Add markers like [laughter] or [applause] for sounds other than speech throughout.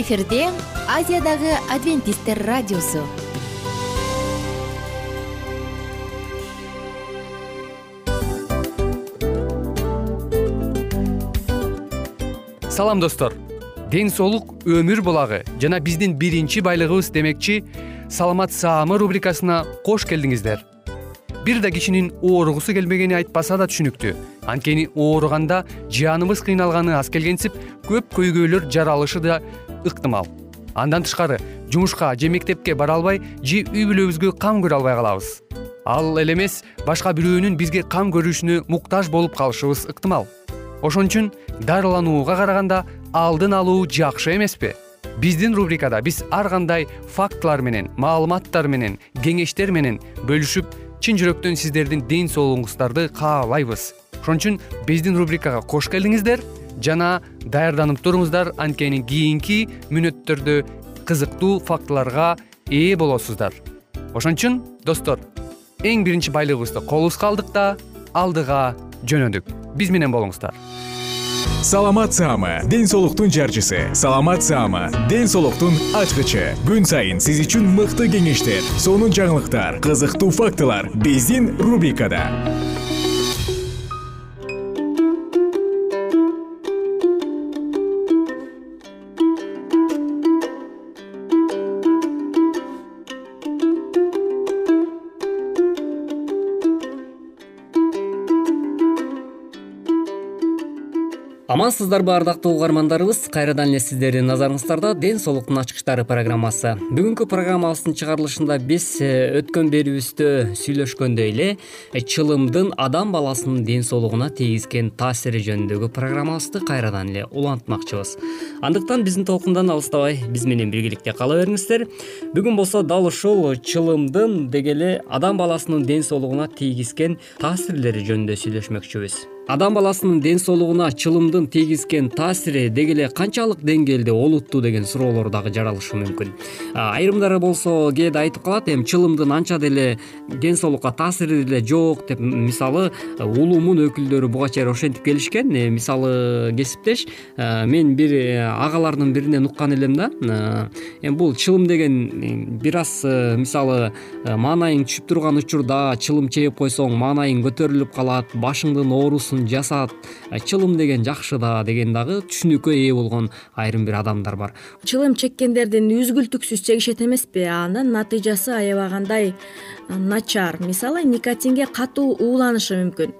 эфирде азиядагы адвентисттер радиосу. Салам достор. Ден соолук өмүр булагы. Жана биздин биринчи байлыгыбыз демекчи саламат саамы рубрикасына кош келдиңиздер. Бир да кишинин ооругусу келбегени айтпаса да түшүнүктүү. Анткени ооруганда жаныбыз кыйналганы аз келгенсип көп көйгөйлөр жаралышы да ыктымал. Андан тышкары жумушка же мектепке бара албай же үй бүлөбүзгө кам көрө албай калабыз. Ал эле эмес башка бирөөнүн бизге кам көрүшүнө муктаж болуп калышыбыз ыктымал. Ошон үчүн дарыланууга караганда алдын алуу жакшы эмеспи. Биздин рубрикада биз ар кандай фактылар менен маалыматтар менен кеңештер менен бөлүшүп чын жүрөктөн сиздердин ден соолугуңуздарды каалайбыз. Ошон үчүн биздин рубрикага кош келдиңиздер жана даярданып туруңуздар анткени кийинки мүнөттөрдө кызыктуу фактыларга ээ болосуздар. Ошон үчүн достор эң биринчи байлыгыбызды колубузга алдык да алдыга жөнөдүк. Биз менен болуңуздар. Саламат саама ден соолуктун жарчысы. Саламат саама ден соолуктун ачкычы. Күн сайын сиз үчүн мыкты кеңештер сонун жаңылыктар кызыктуу фактылар. Биздин рубрикада амансыздарбы ардактуу угармандарыбыз. Кайрадан эле сиздердин назарыңыздарда ден соолуктун ачкычтары программасы. Бүгүнкү программабыздын чыгарылышында биз э, өткөн берүүбүздө сүйлөшкөндөй эле э, чылымдын адам баласынын ден соолугуна тийгизген таасири жөнүндөгү программабызды кайрадан эле улантмакчыбыз. Андыктан биздин толкундан алыстабай биз менен биргеликте кала бериңиздер. Бүгүн болсо дал ушул чылымдын деги эле адам баласынын ден соолугуна тийгизген таасирлери жөнүндө сүйлөшмөкчүбүз адам баласынын ден соолугуна чылымдын тийгизген таасири деги эле канчалык деңгээлде олуттуу деген суроолор дагы жаралышы мүмкүн. Айрымдары болсо кээде айтып калат эми чылымдын анча деле ден соолукка таасири деле жок деп мисалы улумун өкүлдөрү буга чейин ошентип келишкен э, мисалы кесиптеш э, мен бир э, агалардын биринен уккан элем да эми бул чылым деген бир аз мисалы маанайың түшүп турган учурда чылым чегип койсоң маанайың көтөрүлүп калат башыңдын оорусу жасат чылым деген жакшы да деген дагы түшүнүккө ээ болгон айрым бир адамдар бар. Чылым чеккендердин үзгүлтүксүз чегишет эмеспи? Анын натыйжасы аябагандай начар. Мисалы никотинге катуу ууланышы мүмкүн.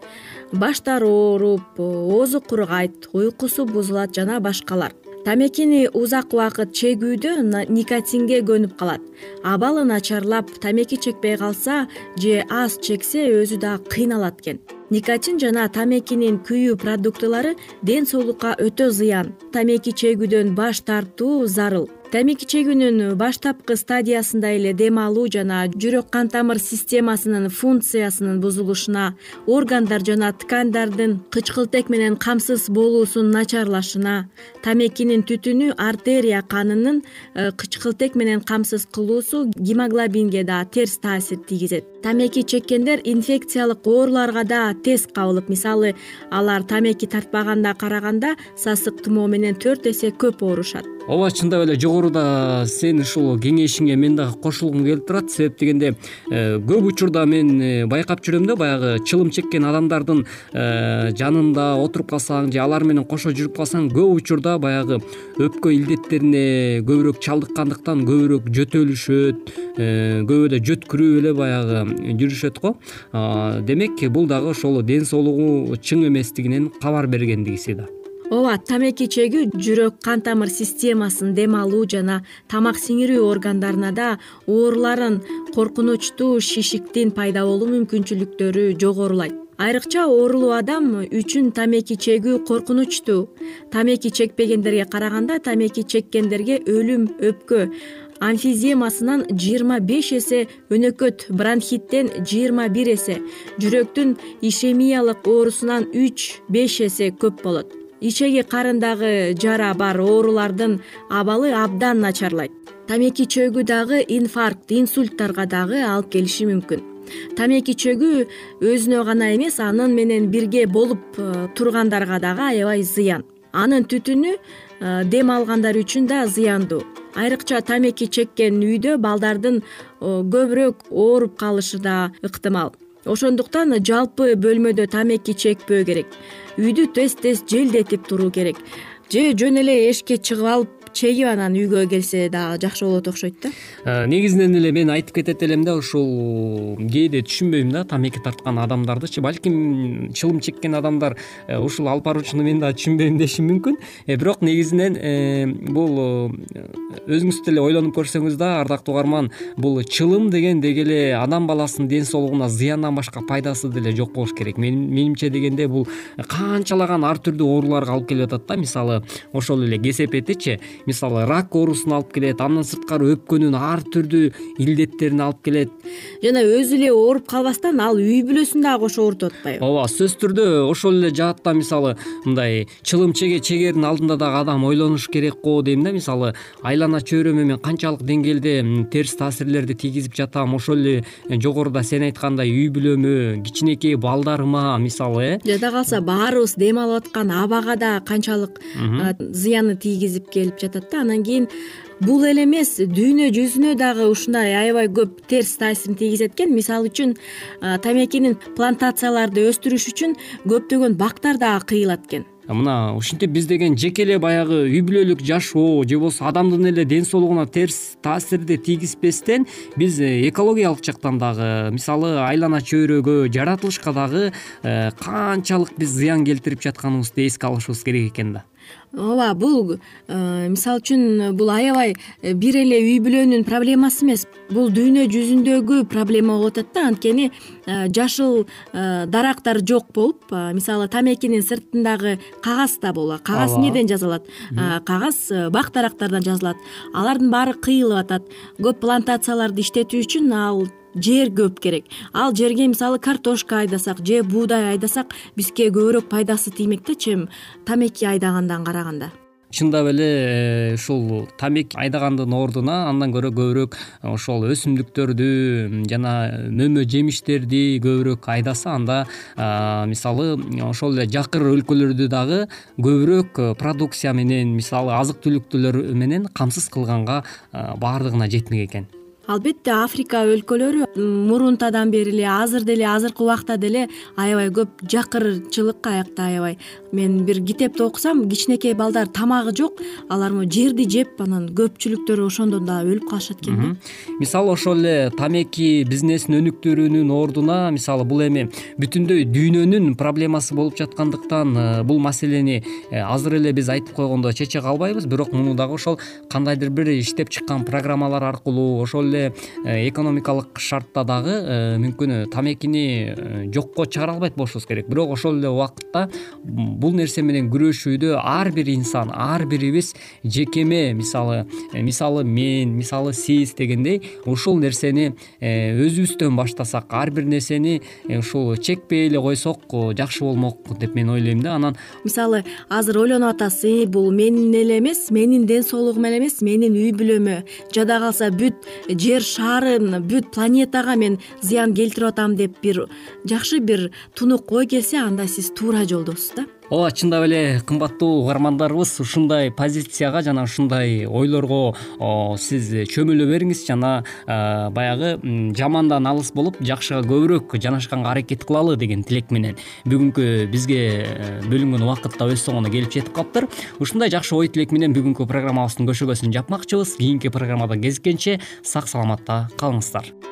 Баштары ооруп оозу кургайт уйкусу бузулат жана башкалар тамекини узак убакыт чегүүдө никотинге көнүп калат. Абалы начарлап тамеки чекпей калса же аз чексе өзү дагы кыйналат экен. Никотин жана тамекинин күйүү продуктылары ден соолукка өтө зыян. Тамеки чегүүдөн баш тартуу зарыл тамеки чегүүнүн баштапкы стадиясында эле дем алуу жана жүрөк кан тамыр системасынын функциясынын бузулушуна органдар жана ткандардын кычкылтек менен камсыз болуусунун начарлашына тамекинин түтүнү артерия канынын э, кычкылтек менен камсыз кылуусу гемоглобинге да терс таасир тийгизет. Тамеки чеккендер инфекциялык ооруларга да тез кабылып мисалы алар тамеки тартпаганга караганда сасык тумоо менен төрт эсе көп оорушат ооба чындап эле жогоруда сенин ушул кеңешиңе мен дагы кошулгум келип турат. Себеп дегенде э, көп учурда мен э, байкап жүрөм да баягы чылым чеккен адамдардын э, жанында отуруп калсаң же алар менен кошо жүрүп калсаң көп учурда баягы өпкө илдеттерине көбүрөөк чалдыккандыктан көбүрөөк жөтөлүшөт көбү эле жөткүрүп эле баягы жүрүшөт го. Демек бул дагы ошол ден соолугу чың эместигинен кабар бергендигиси да ооба тамеки чегүү жүрөк кан тамыр системасын дем алуу жана тамак сиңирүү органдарына да ооруларын коркунучтуу шишиктин пайда болуу мүмкүнчүлүктөрү жогорулайт. Айрыкча оорулуу адам үчүн тамеки чегүү коркунучтуу. Тамеки чекпегендерге караганда тамеки чеккендерге өлүм өпкө амфиземасынан жыйырма беш эсе өнөкөт бронхиттен жыйырма бир эсе жүрөктүн ишемиялык оорусунан үч беш эсе көп болот ичеги карындагы жара бар оорулардын абалы абдан начарлайт. Тамеки чөгүү дагы инфаркт инсульттарга дагы алып келиши мүмкүн. Тамеки чөгүү өзүнө гана эмес анын менен бирге болуп э, тургандарга дагы аябай зыян. Анын түтүнү дем алгандар үчүн да зыяндуу. Айрыкча тамеки чеккен үйдө балдардын көбүрөөк ооруп калышы да ыктымал ошондуктан жалпы бөлмөдө тамеки чекпөө керек. Үйдү тез тез желдетип туруу керек. Же жөн эле эшикке чыгып алып чегип анан үйгө келсе дагы жакшы болот окшойт да? Э, негизинен эле мен айтып кетет элем да ушул кээде түшүнбөйм да тамеки тарткан адамдардычы балким чылым чеккен адамдар э, ушул алып баруучуну мен дагы түшүнбөйм дешим мүмкүн. Э, бирок негизинен бул өзүңүз деле ойлонуп көрсөңүз да ардактуу угарман бул чылым деген деги эле адам баласынын ден соолугуна зыяндан башка пайдасы деле жок болуш керек. Менимче дегенде бул канчалаган ар түрдүү ооруларга алып келип атат да. Мисалы ошол эле кесепетичи мисалы рак оорусун алып келет андан сырткары өпкөнүн ар түрдүү илдеттерин алып келет. Жана өзү эле ооруп калбастан ал үй бүлөсүн дагы кошо оорутуп атпайбы? Ооба сөзсүз түрдө ошол эле жаатта мисалы мындай чылым чеге чегердин алдында дагы адам ойлонуш керек го дейм да мисалы айлана чөйрөмө мен канчалык деңгээлде терс таасирлерди тийгизип жатам ошол эле жогоруда сен айткандай үй бүлөмө кичинекей балдарыма мисалы э. Жада калса баарыбыз дем алып аткан абага да канчалык зыяны тийгизип келип жатат анан кийин бул эле эмес дүйнө жүзүнө дагы ушундай аябай көп терс таасирин тийгизет экен мисалы үчүн тамекинин плантацияларды өстүрүш үчүн көптөгөн бактар дагы кыйылат экен мына ушинтип биз деген жеке эле баягы үй бүлөлүк жашоо же болбосо адамдын эле ден соолугуна терс таасирди тийгизбестен биз э, экологиялык жактан дагы мисалы айлана чөйрөгө жаратылышка дагы э, канчалык биз зыян келтирип жатканыбызды эске алышыбыз керек экен да ооба бул э, мисалы үчүн бул аябай э, бир эле үй бүлөнүн проблемасы эмес. Бул дүйнө жүзүндөгү проблема болуп атат да. Анткени э, жашыл дарактар жок болуп мисалы тамекинин сыртындагы кагаз да болот кагаз эмнеден жасалат кагаз бак дарактардан жасалат алардын баары кыйылып атат. Көп плантацияларды иштетүү үчүн ал жер көп керек. Ал жерге мисалы картошка айдасак же буудай айдасак бизге көбүрөөк пайдасы тиймек чем тамеки айдагандан караганда. Чындап эле э, ушул тамеки айдагандын ордуна андан көрө көбүрөөк ошол өсүмдүктөрдү жана мөмө жемиштерди көбүрөөк айдаса анда мисалы ошол эле жакыр өлкөлөрдү дагы көбүрөөк продукция менен мисалы азык түлүктөр менен камсыз кылганга баардыгына жетмек экен албетте африка өлкөлөрү мурунтадан бери эле азыр деле азыркы убакта деле аябай көп жакырчылык аякта аябай. Мен бир китепти окусам кичинекей балдар тамагы жок алар могу жерди жеп анан көпчүлүктөрү ошондон дагы өлүп калышат экен да. Мисалы ошол эле тамеки бизнесин өнүктүрүүнүн ордуна мисалы бул эми бүтүндөй дүйнөнүн проблемасы болуп жаткандыктан э, бул маселени э, азыр эле биз айтып койгондо чече калбайбыз. Бирок муну дагы ошол кандайдыр бир иштеп чыккан программалар аркылуу ошол эле э, экономикалык шартта дагы э, мүмкүн тамекини э, жокко чыгара албайт болушубуз керек. Бирок ошол эле убакытта бул нерсе менен күрөшүүдө ар бир инсан ар бирибиз жекеме мисалы мисалы мен мисалы сиз дегендей ушул нерсени өзүбүздөн баштасак ар бир нерсени ушул чекпей эле койсок жакшы болмок деп мен ойлойм да. Анан мисалы азыр ойлонуп атасыз бул менин эле эмес менин ден соолугума эле эмес менин үй бүлөмө жада калса бүт жер шарын бүт планетага мен зыян келтирип атам деп бир жакшы бир тунук ой келсе анда сиз туура жолдосуз да ооба чындап эле кымбаттуу угармандарыбыз ушундай позицияга жана ушундай ойлорго сиз чөмүлө бериңиз жана баягы жамандан алыс болуп жакшыга көбүрөөк жанашканга аракет кылалы деген тилек менен бүгүнкү бизге э, бөлүнгөн убакыт да өз соңуна келип жетип калыптыр. Ушундай жакшы ой тилек менен бүгүнкү программабыздын көшөгөсүн жапмакчыбыз. Кийинки программада кезишкенче сак саламатта калыңыздар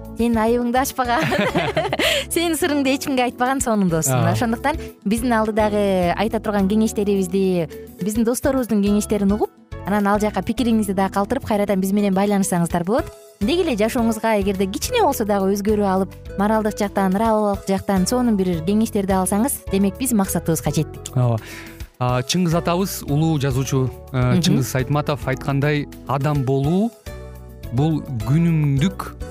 сенин айыбыңды ачпаган. [laughs] Сенин сырыңды эч кимге айтпаган сонун дос мына ошондуктан биздин алдыдагы айта турган кеңештерибизди биздин досторубуздун кеңештерин угуп анан ал жака пикириңизди дагы калтырып кайрадан биз менен байланышсаңыздар болот. Деги эле жашооңузга эгерде кичине болсо дагы өзгөрүү алып моралдык жактан ык жактан сонун бир кеңештерди алсаңыз демек биз максатыбызга жеттик. Ооба. Чыңгыз атабыз улуу жазуучу э, чыңгыз айтматов айткандай адам болуу бул күнүмдүк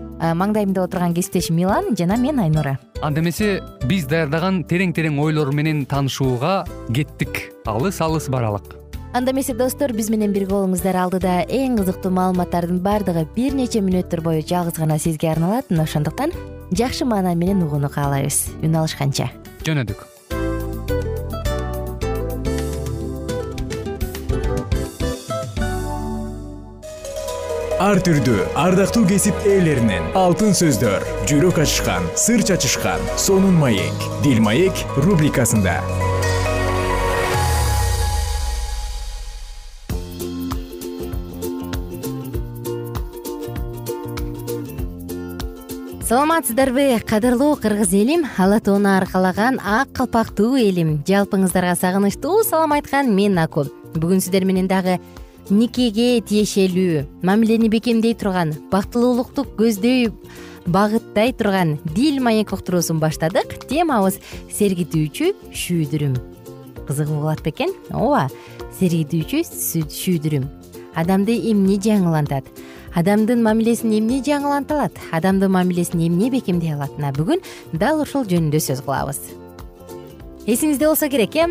маңдайымда отурган кесиптешим милан жана мен айнура. Анда эмесе биз даярдаган терең терең ойлор менен таанышууга кеттик. Алыс алыс баралык. Анда эмесе достор биз менен бирге болуңуздар. Алдыда эң кызыктуу маалыматтардын баардыгы бир нече мүнөттөр бою жалгыз гана сизге арналат. Мына ошондуктан жакшы маанай менен угууну каалайбыз үн алышканча. Жөнөдүк ар түрдүү ардактуу кесип ээлеринен алтын сөздөр жүрөк ачышкан сыр чачышкан сонун маек дил маек рубрикасында. Саламатсыздарбы кадырлуу кыргыз элим ала тоону аркалаган ак калпактуу элим. Жалпыңыздарга сагынычтуу салам айткан мен аку бүгүн сиздер менен дагы никеге тиешелүү? Мамилени бекемдей турган бактылуулукту көздөй багыттай турган дил маек уктуруусун баштадык. Темабыз сергитүүчү шүүдүрүм кызыгуу болот бекен. Ооба сергитүүчү шүүдүрүм адамды эмне жаңылантат? Адамдын мамилесин эмне жаңыланта алат адамдын мамилесин эмне бекемдей алат мына бүгүн дал ушул жөнүндө сөз кылабыз эсиңизде болсо керек э?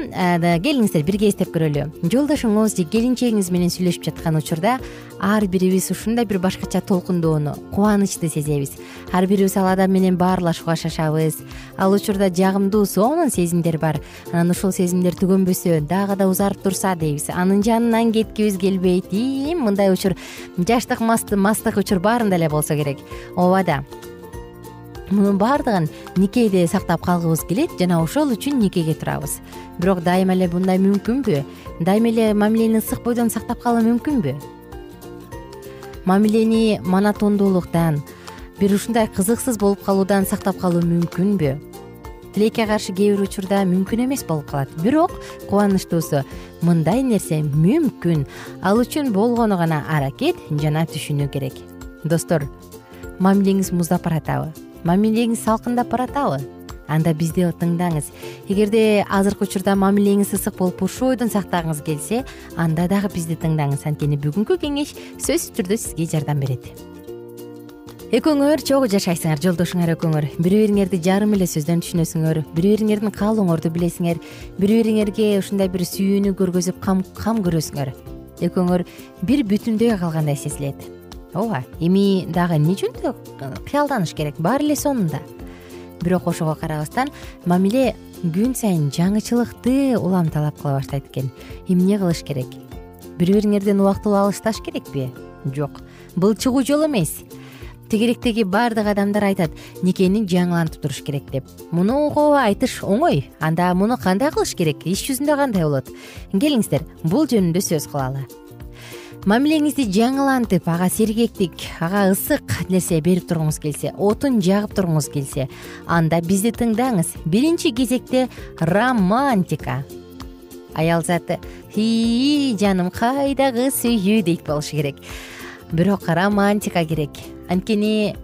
Келиңиздер бирге эстеп көрөлү. Жолдошуңуз же келинчегиңиз менен сүйлөшүп жаткан учурда ар бирибиз ушундай бир башкача толкундоону кубанычты сезебиз. Ар бирибиз ал адам менен баарлашууга шашабыз. Ал учурда жагымдуу сонун сезимдер бар. Анан ушул сезимдер түгөнбөсө дагы да узарып турса дейбиз. Анын жанынан кеткибиз келбейт ийим мындай учур жаштык мастык учур баарында эле болсо керек. Ооба да мунун баардыгын никеде сактап калгыбыз келет жана ошол үчүн никеге турабыз. Бирок дайыма эле мындай мүмкүнбү? Дайыма эле мамилени ысык бойдон сактап калуу мүмкүнбү? Мамилени монотондуулуктан бир ушундай кызыксыз болуп калуудан сактап калуу мүмкүнбү? Тилекке каршы кээ бир учурда мүмкүн эмес болуп калат. Бирок кубанычтуусу мындай нерсе мүмкүн. Ал үчүн болгону гана аракет жана түшүнүү керек. Достор мамилеңиз муздап баратабы мамилеңиз салкындап баратабы? Анда бизди тыңдаңыз эгерде азыркы учурда мамилеңиз ысык болуп ушул ойдон сактагыңыз келсе анда дагы бизди тыңдаңыз. Анткени бүгүнкү кеңеш сөзсүз түрдө сизге жардам берет. Экөөңөр чогуу жашайсыңар жолдошуңар экөөңөр бири бириңерди жарым эле сөздөн түшүнөсүңөр. Бири бириңердин каалооңорду билесиңер. Бири бириңерге ушундай бир сүйүүнү көргөзүп кам көрөсүңөр. Экөөңөр бир бүтүндөй калгандай сезилет ооба эми дагы эмне үчүн кыялданыш керек? Баары эле сонун да бирок ошого карабастан мамиле күн сайын жаңычылыкты улам талап кыла баштайт экен. Эмне кылыш керек? Бири бириңерден убактылуу алышташ керекпи? Жок. Бул чыгуу жол эмес. Тегеректеги баардык адамдар айтат никени жаңылантып туруш керек деп. Мунуго айтыш оңой. Анда муну кандай кылыш керек? Иш жүзүндө кандай болот? Келиңиздер бул жөнүндө сөз кылалы мамилеңизди жаңылантып ага сергектик ага ысык нерсе берип тургуңуз келсе отун жагып тургуңуз келсе анда бизди тыңдаңыз. Биринчи кезекте романтика. Аял заты ии жаным кайдагы сүйүү дейт болуш керек. Бирок романтика керек. Анткени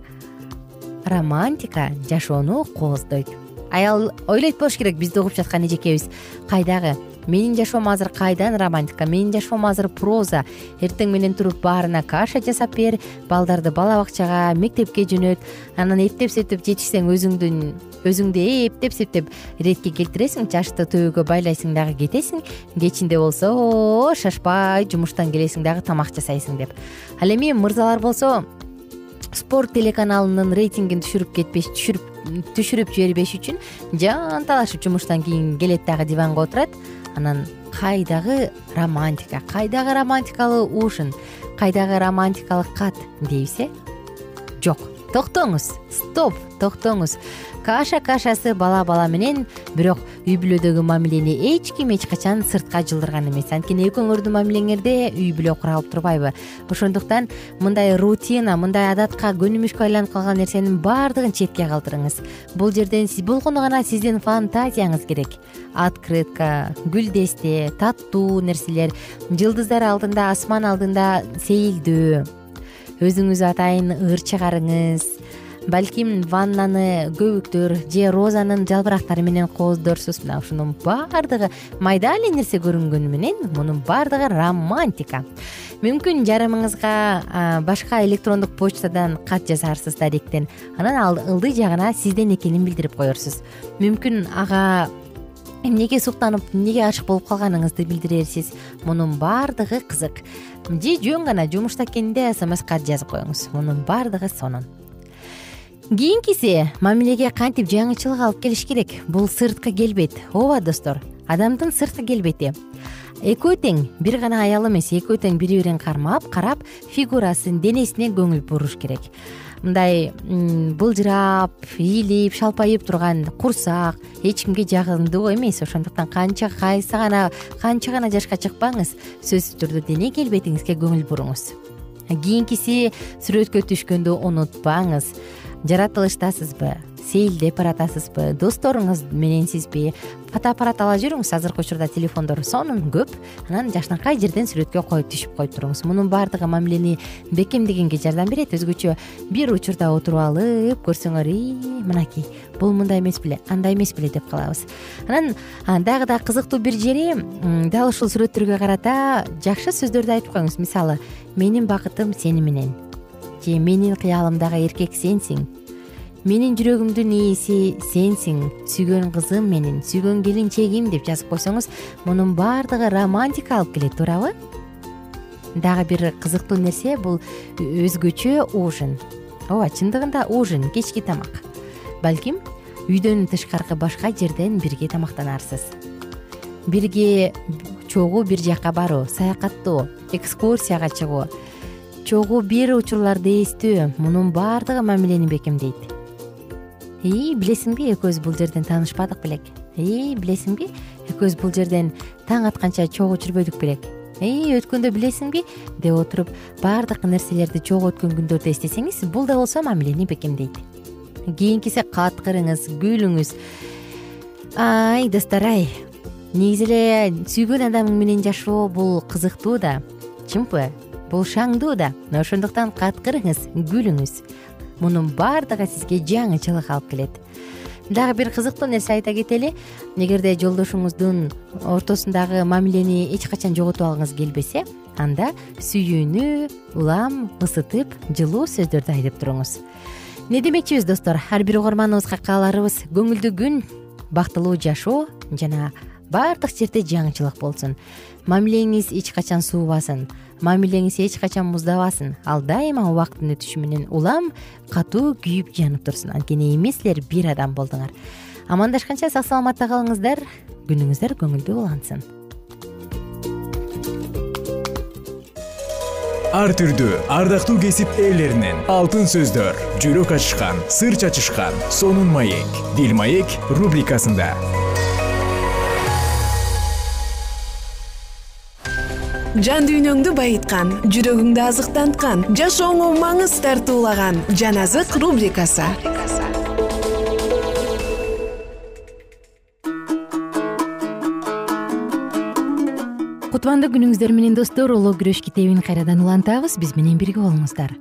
романтика жашоону кооздойт. Аял ойлойт болуш керек бизди угуп жаткан эжекебиз кайдагы менин жашоом азыр кайдан романтика? Менин жашоом азыр проза. Эртең менен туруп баарына каша жасап бер балдарды бала бакчага мектепке жөнөт. Анан эптеп септеп жетишсең өзүңдүн өзүңдү эптеп септеп иретке келтиресиң чачты төбөгө байлайсың дагы кетесиң. Кечинде болсо шашпай жумуштан келесиң дагы тамак жасайсың деп. Ал эми мырзалар болсо спорт телеканалынын рейтингин түшүрүп кетпеш түшүрүп түшүрүп жибербеш үчүн жанталашып жумуштан кийин келет дагы диванга отурат. Анан кайдагы романтика кайдагы романтикалуу ушун кайдагы романтикалык кат дейбиз э жок токтоңуз. Стоп токтоңуз. Каша кашасы бала бала менен бирок үй бүлөдөгү мамилени эч ким эч качан сыртка жылдырган эмес. Анткени экөөңөрдүн мамилеңерде үй бүлө куралып турбайбы. Ошондуктан мындай рутина мындай адатка көнүмүшкө айланып калган нерсенин баардыгын четке калтырыңыз. Бул жерден болгону гана сиздин фантазияңыз керек. Открытка гүлдесте таттуу нерселер жылдыздар алдында асман алдында сейилдөө өзүңүз атайын ыр чыгарыңыз. Балким ваннаны көбүктөр же розанын жалбырактары менен кооздорсуз. Мына ушунун баардыгы майда эле нерсе көрүнгөнү менен мунун баардыгы романтика. Мүмкүн жарымыңызга башка электрондук почтадан кат жазарсыз даректен анан ал ылдый жагына сизден экенин билдирип коерсуз мүмкүн ага эмнеге суктанып эмнеге ачык болуп калганыңызды билдирерсиз? Мунун баардыгы кызык. Же жөн гана жумушта экенинде смс кат жазып коюңуз. Мунун баардыгы сонун. Кийинкиси мамилеге кантип жаңычылык алып келиш керек? Бул сырткы келбет. Ооба достор адамдын сырткы келбети. Экөө тең бир гана аял эмес. Экөө тең бири бирин кармап карап фигурасын денесине көңүл буруш керек мындай былжырап ийилип шалпайып турган курсак эч кимге жагымдуу эмес. Ошондуктан канча кайсы гана канча гана жашка чыкпаңыз сөзсүз түрдө дене келбетиңизге көңүл буруңуз. Кийинкиси сүрөткө түшкөндө унутпаңыз жаратылыштасызбы сейилдеп баратасызбы досторуңуз мененсизби фотоаппарат ала жүрүңүз азыркы учурда телефондор сонун көп анан жакшынакай жерден сүрөткө коюп түшүп коюп туруңуз? Мунун баардыгы мамилени бекемдегенге жардам берет өзгөчө бир учурда отуруп алып көрсөңөр ии мынакей бул мындай эмес беле андай эмес беле деп калабыз. Анан дагы да кызыктуу бир жери дал ушул сүрөттөргө карата жакшы сөздөрдү айтып коюңуз. Мисалы менин бакытым сени менен менин кыялымдагы эркек сенсиң. Менин жүрөгүмдүн ээси сенсиң. Сүйгөн кызым менин сүйгөн келинчегим деп жазып койсоңуз мунун баардыгы романтика алып келет туурабы? Дагы бир кызыктуу нерсе бул өзгөчө ужин. Ооба чындыгында ужин кечки тамак. Балким үйдөн тышкаркы башка жерден бирге тамактанарсыз. Бирге чогуу бир жакка баруу саякаттоо экскурсияга чыгуу чогуу бир учурларды эстөө мунун баардыгы мамилени бекемдейт ии билесиңби экөөбүз бул жерден таанышпадык белек. Ии билесиңби экөөбүз бул жерден таң атканча чогуу жүрбөдүк белек. Ии өткөндө билесиңби деп отуруп баардык нерселерди чогуу өткөн күндөрдү эстесеңиз бул да болсо мамилени бекемдейт кийинкиси каткырыңыз күлүңүз ай достор ай. Негизи эле сүйгөн адамың менен жашоо бул кызыктуу да чынпы бул шаңдуу да ошондуктан каткырыңыз күлүңүз. Мунун баардыгы сизге жаңычылык алып келет. Дагы бир кызыктуу нерсе айта кетели. Эгерде жолдошуңуздун ортосундагы мамилени эч качан жоготуп алгыңыз келбесе анда сүйүүнү улам ысытып жылуу сөздөрдү айтып туруңуз. Эмне демекчибиз достор? Ар бир угарманыбызга кааларыбыз. Көңүлдүү күн бактылуу жашоо жана баардык жерде жаңычылык болсун. Мамилеңиз эч качан суубасын мамилеңиз эч качан муздабасын. Ал дайыма убакыттын өтүшү менен улам катуу күйүп жанып турсун. Анткени эми силер бир адам болдуңар. Амандашканча сак саламатта калыңыздар. Күнүңүздөр көңүлдүү улансын. Ар түрдүү ардактуу кесип ээлеринен алтын сөздөр жүрөк ачышкан сыр чачышкан сонун маек. Дил маек рубрикасында жан дүйнөңдү байыткан жүрөгүңдү азыктанткан жашооңо маңыз тартуулаган жан азык рубрикасы. Кутмандуу күнүңүздөр менен достор улуу күрөш китебин кайрадан улантабыз биз менен бирге болуңуздар.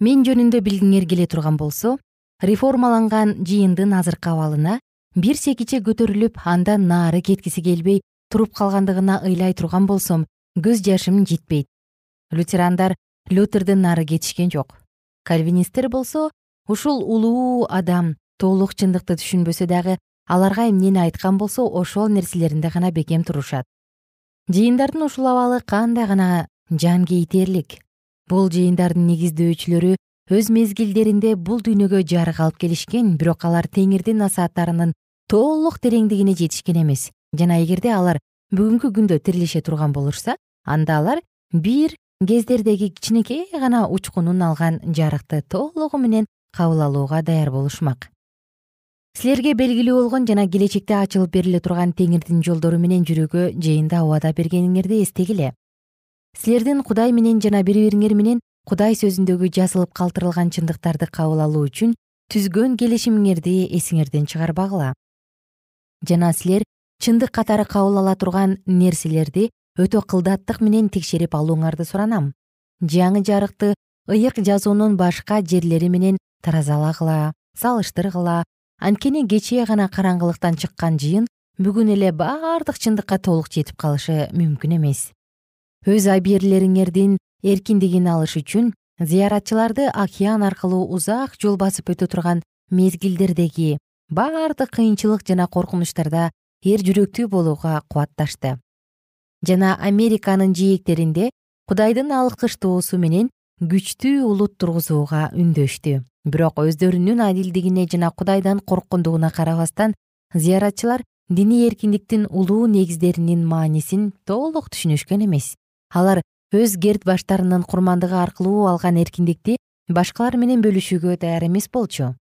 Мен жөнүндө билгиңер келе турган болсо реформаланган жыйындын азыркы абалына бир секиче көтөрүлүп андан нары кеткиси келбей туруп калгандыгына ыйлай турган болсом көз жашым жетпейт. Лютерандар лютерден нары кетишкен жок. Кальвинисттер болсо ушул улуу адам толук чындыкты түшүнбөсө дагы аларга эмнени айткан болсо ошол нерселеринде гана бекем турушат. Жыйындардын ушул абалы кандай гана жан кейтерлик бул жыйындардын негиздөөчүлөрү өз мезгилдеринде бул дүйнөгө жарык алып келишкен бирок алар теңирдин насааттарынын толук тереңдигине жетишкен эмес жана эгерде алар бүгүнкү күндө тирилише турган болушса анда алар бир кездердеги кичинекей гана учкунун алган жарыкты толугу менен кабыл алууга даяр болушмак. Силерге белгилүү болгон жана келечекте ачылып бериле турган теңирдин жолдору менен жүрүүгө жыйында убада бергениңерди эстегиле. Силердин кудай менен жана бири бириңер менен кудай сөзүндөгү жазылып калтырылган чындыктарды кабыл алуу үчүн түзгөн келишимиңерди эсиңерден чыгарбагыла. Жана силер чындык катары кабыл ала турган нерселерди өтө кылдаттык менен текшерип алууңарды суранам. Жаңы жарыкты ыйык жазуунун башка жерлери менен таразалагыла салыштыргыла. Анткени кечээ гана караңгылыктан чыккан жыйын бүгүн эле баардык чындыкка толук жетип калышы мүмкүн эмес. Өз абийирлериңердин эркиндигин алыш үчүн зыяратчыларды океан аркылуу узак жол басып өтө турган мезгилдердеги баардык кыйынчылык жана коркунучтарда эр жүрөктүү болууга кубатташты. Жана американын жээктеринде кудайдын алкыштоосу менен күчтүү улут тургузууга үндөштү. Бирок өздөрүнүн адилдигине жана кудайдан корккондугуна карабастан зыяратчылар диний эркиндиктин улуу негиздеринин маанисин толук түшүнүшкөн эмес. Алар өз керт баштарынын курмандыгы аркылуу алган эркиндикти башкалар менен бөлүшүүгө даяр эмес болчу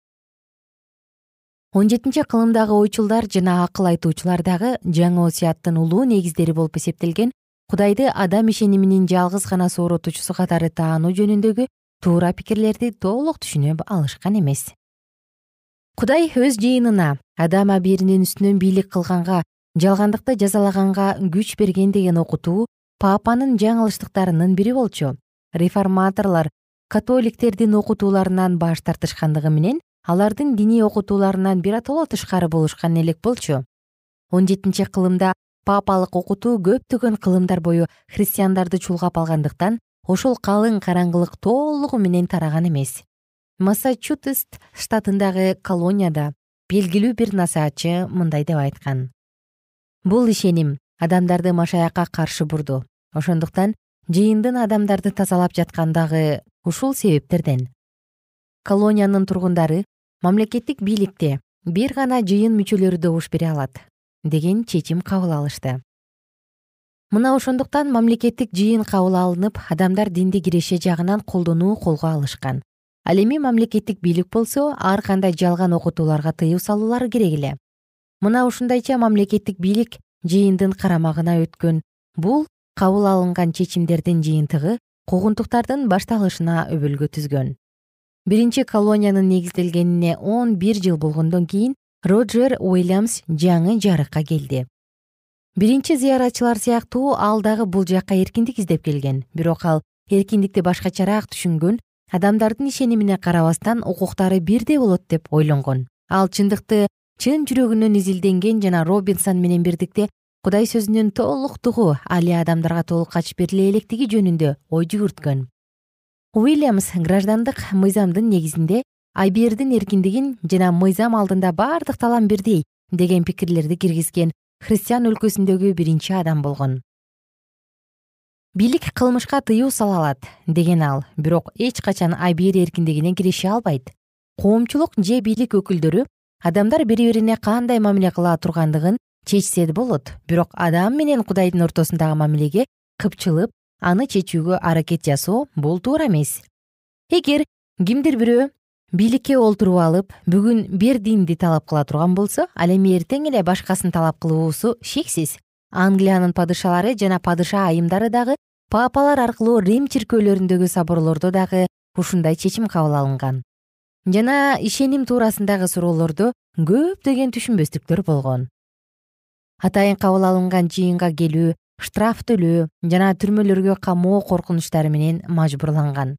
он жетинчи кылымдагы ойчулдар жана акыл айтуучулар дагы жаңы осуяттын улуу негиздери болуп эсептелген кудайды адам ишениминин жалгыз гана сооротуучусу катары таануу жөнүндөгү туура пикирлерди толук түшүнө алышкан эмес. Кудай өз жыйынына адам абийиринин үстүнөн бийлик кылганга жалгандыкты жазалаганга күч берген деген окутуу папанын жаңылыштыктарынын бири болчу. Реформаторлор католиктердин окутууларынан баш тартышкандыгы менен алардын диний окутууларынан биротоло тышкары болушкан элек болчу. Он жетинчи кылымда папалык окутуу көптөгөн кылымдар бою христиандарды чулгап алгандыктан ошол калың караңгылык толугу менен тараган эмес. Массачусетс штатындагы колонияда белгилүү бир насаатчы мындай деп айткан. Бул ишеним адамдарды машаякка каршы бурду. Ошондуктан жыйындын адамдарды тазалап жаткан дагы ушул себептерден. Колониянын тургундары мамлекеттик бийликте бир гана жыйын мүчөлөрү добуш бере алат деген чечим кабыл алышты. Мына ошондуктан мамлекеттик жыйын кабыл алынып адамдар динди киреше жагынан колдонуу колго алышкан. Ал эми мамлекеттик бийлик болсо ар кандай жалган окутууларга тыюу салуулары керек эле. Мына ушундайча мамлекеттик бийлик жыйындын карамагына өткөн. Бул кабыл алынган чечимдердин жыйынтыгы куугунтуктардын башталышына өбөлгө түзгөн биринчи колониянын негизделгенине он бир жыл болгондон кийин роджер уильямс жаңы жарыкка келди. Биринчи зыяратчылар сыяктуу ал дагы бул жакка эркиндик издеп келген. Бирок ал эркиндикти башкачараак түшүнгөн адамдардын ишенимине карабастан укуктары бирдей болот деп ойлонгон. Ал чындыкты чын жүрөгүнөн изилденген жана робинсон менен бирдикте кудай сөзүнүн толуктугу али адамдарга толук ачып бериле электиги жөнүндө ой жүгүрткөн уильямс граждандык мыйзамдын негизинде айбердин эркиндигин жана мыйзам алдында баардык талам бирдей деген пикирлерди киргизген христиан өлкөсүндөгү биринчи адам болгон. Бийлик кылмышка тыюу сала алат деген ал бирок эч качан айбер эркиндигине кирише албайт. Коомчулук же бийлик өкүлдөрү адамдар бири бирине кандай мамиле кыла тургандыгын чечсе болот. Бирок адам менен кудайдын ортосундагы мамилеге кыпчылып аны чечүүгө аракет жасоо бул туура эмес. Эгер кимдир бирөө бийликке олтуруп алып бүгүн бир динди талап кыла турган болсо ал эми эртең эле башкасын талап кылуусу шексиз. Англиянын падышалары жана падыша айымдары дагы папалар аркылуу рим чиркөөлөрүндөгү соборлордо дагы ушундай чечим кабыл алынган. Жана ишеним туурасындагы суроолордо көптөгөн түшүнбөстүктөр болгон. Атайын кабыл алынган жыйынга келүү штраф төлөө жана түрмөлөргө камоо коркунучтары менен мажбурланган.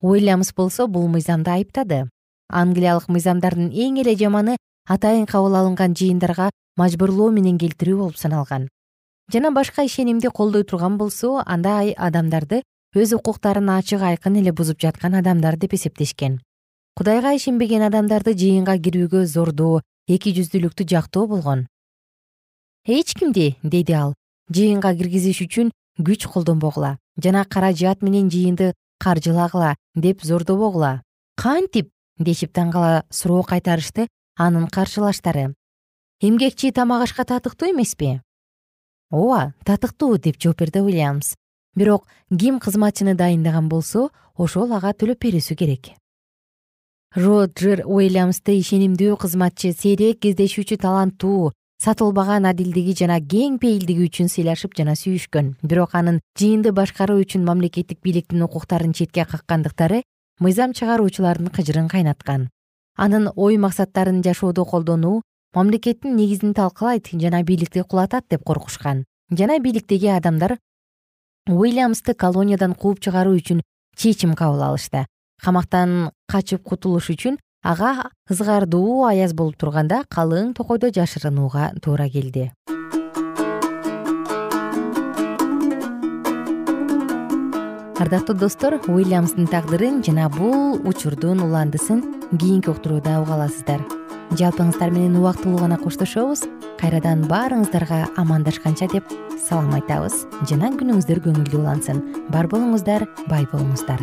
Уильямс болсо бул мыйзамды айыптады. Англиялык мыйзамдардын эң эле жаманы атайын кабыл алынган жыйындарга мажбурлоо менен келтирүү болуп саналган. Жана башка ишенимди колдой турган болсо андай адамдарды өз укуктарын ачык айкын эле бузуп жаткан адамдар деп эсептешкен. Кудайга ишенбеген адамдарды жыйынга кирүүгө зордоо эки жүздүүлүктү жактоо болгон. Эч кимди деди ал жыйынга киргизиш үчүн күч колдонбогула жана каражат менен жыйынды каржылагыла деп зордобогула. Кантип? дешип таң кала суроо кайтарышты анын каршылаштары. Эмгекчи тамак ашка татыктуу эмеспи ооба татыктуу деп жооп берди уильямс. Бирок ким кызматчыны дайындаган болсо ошол ага төлөп берүүсү керек. Роджер уильямсты ишенимдүү кызматчы сейрек кездешүүчү таланттуу сатылбаган адилдиги жана кең пейилдиги үчүн сыйлашып жана сүйүшкөн. Бирок анын жыйынды башкаруу үчүн мамлекеттик бийликтин укуктарын четке каккандыктары мыйзам чыгаруучулардын кыжырын кайнаткан. Анын ой максаттарын жашоодо колдонуу мамлекеттин негизин талкалайт жана бийликти кулатат деп коркушкан. Жана бийликтеги адамдар уильямсты колониядан кууп чыгаруу үчүн чечим кабыл алышты. Камактан качып кутулуш үчүн ага ызгаардуу аяз болуп турганда калың токойдо жашырынууга туура келди. Ардактуу достор уильямстын тагдырын жана бул учурдун уландысын кийинки уктурууда уга аласыздар. Жалпыңыздар менен убактылуу гана коштошобуз. Кайрадан баарыңыздарга амандашканча деп салам айтабыз. Жана күнүңүздөр көңүлдүү улансын. Бар болуңуздар бай болуңуздар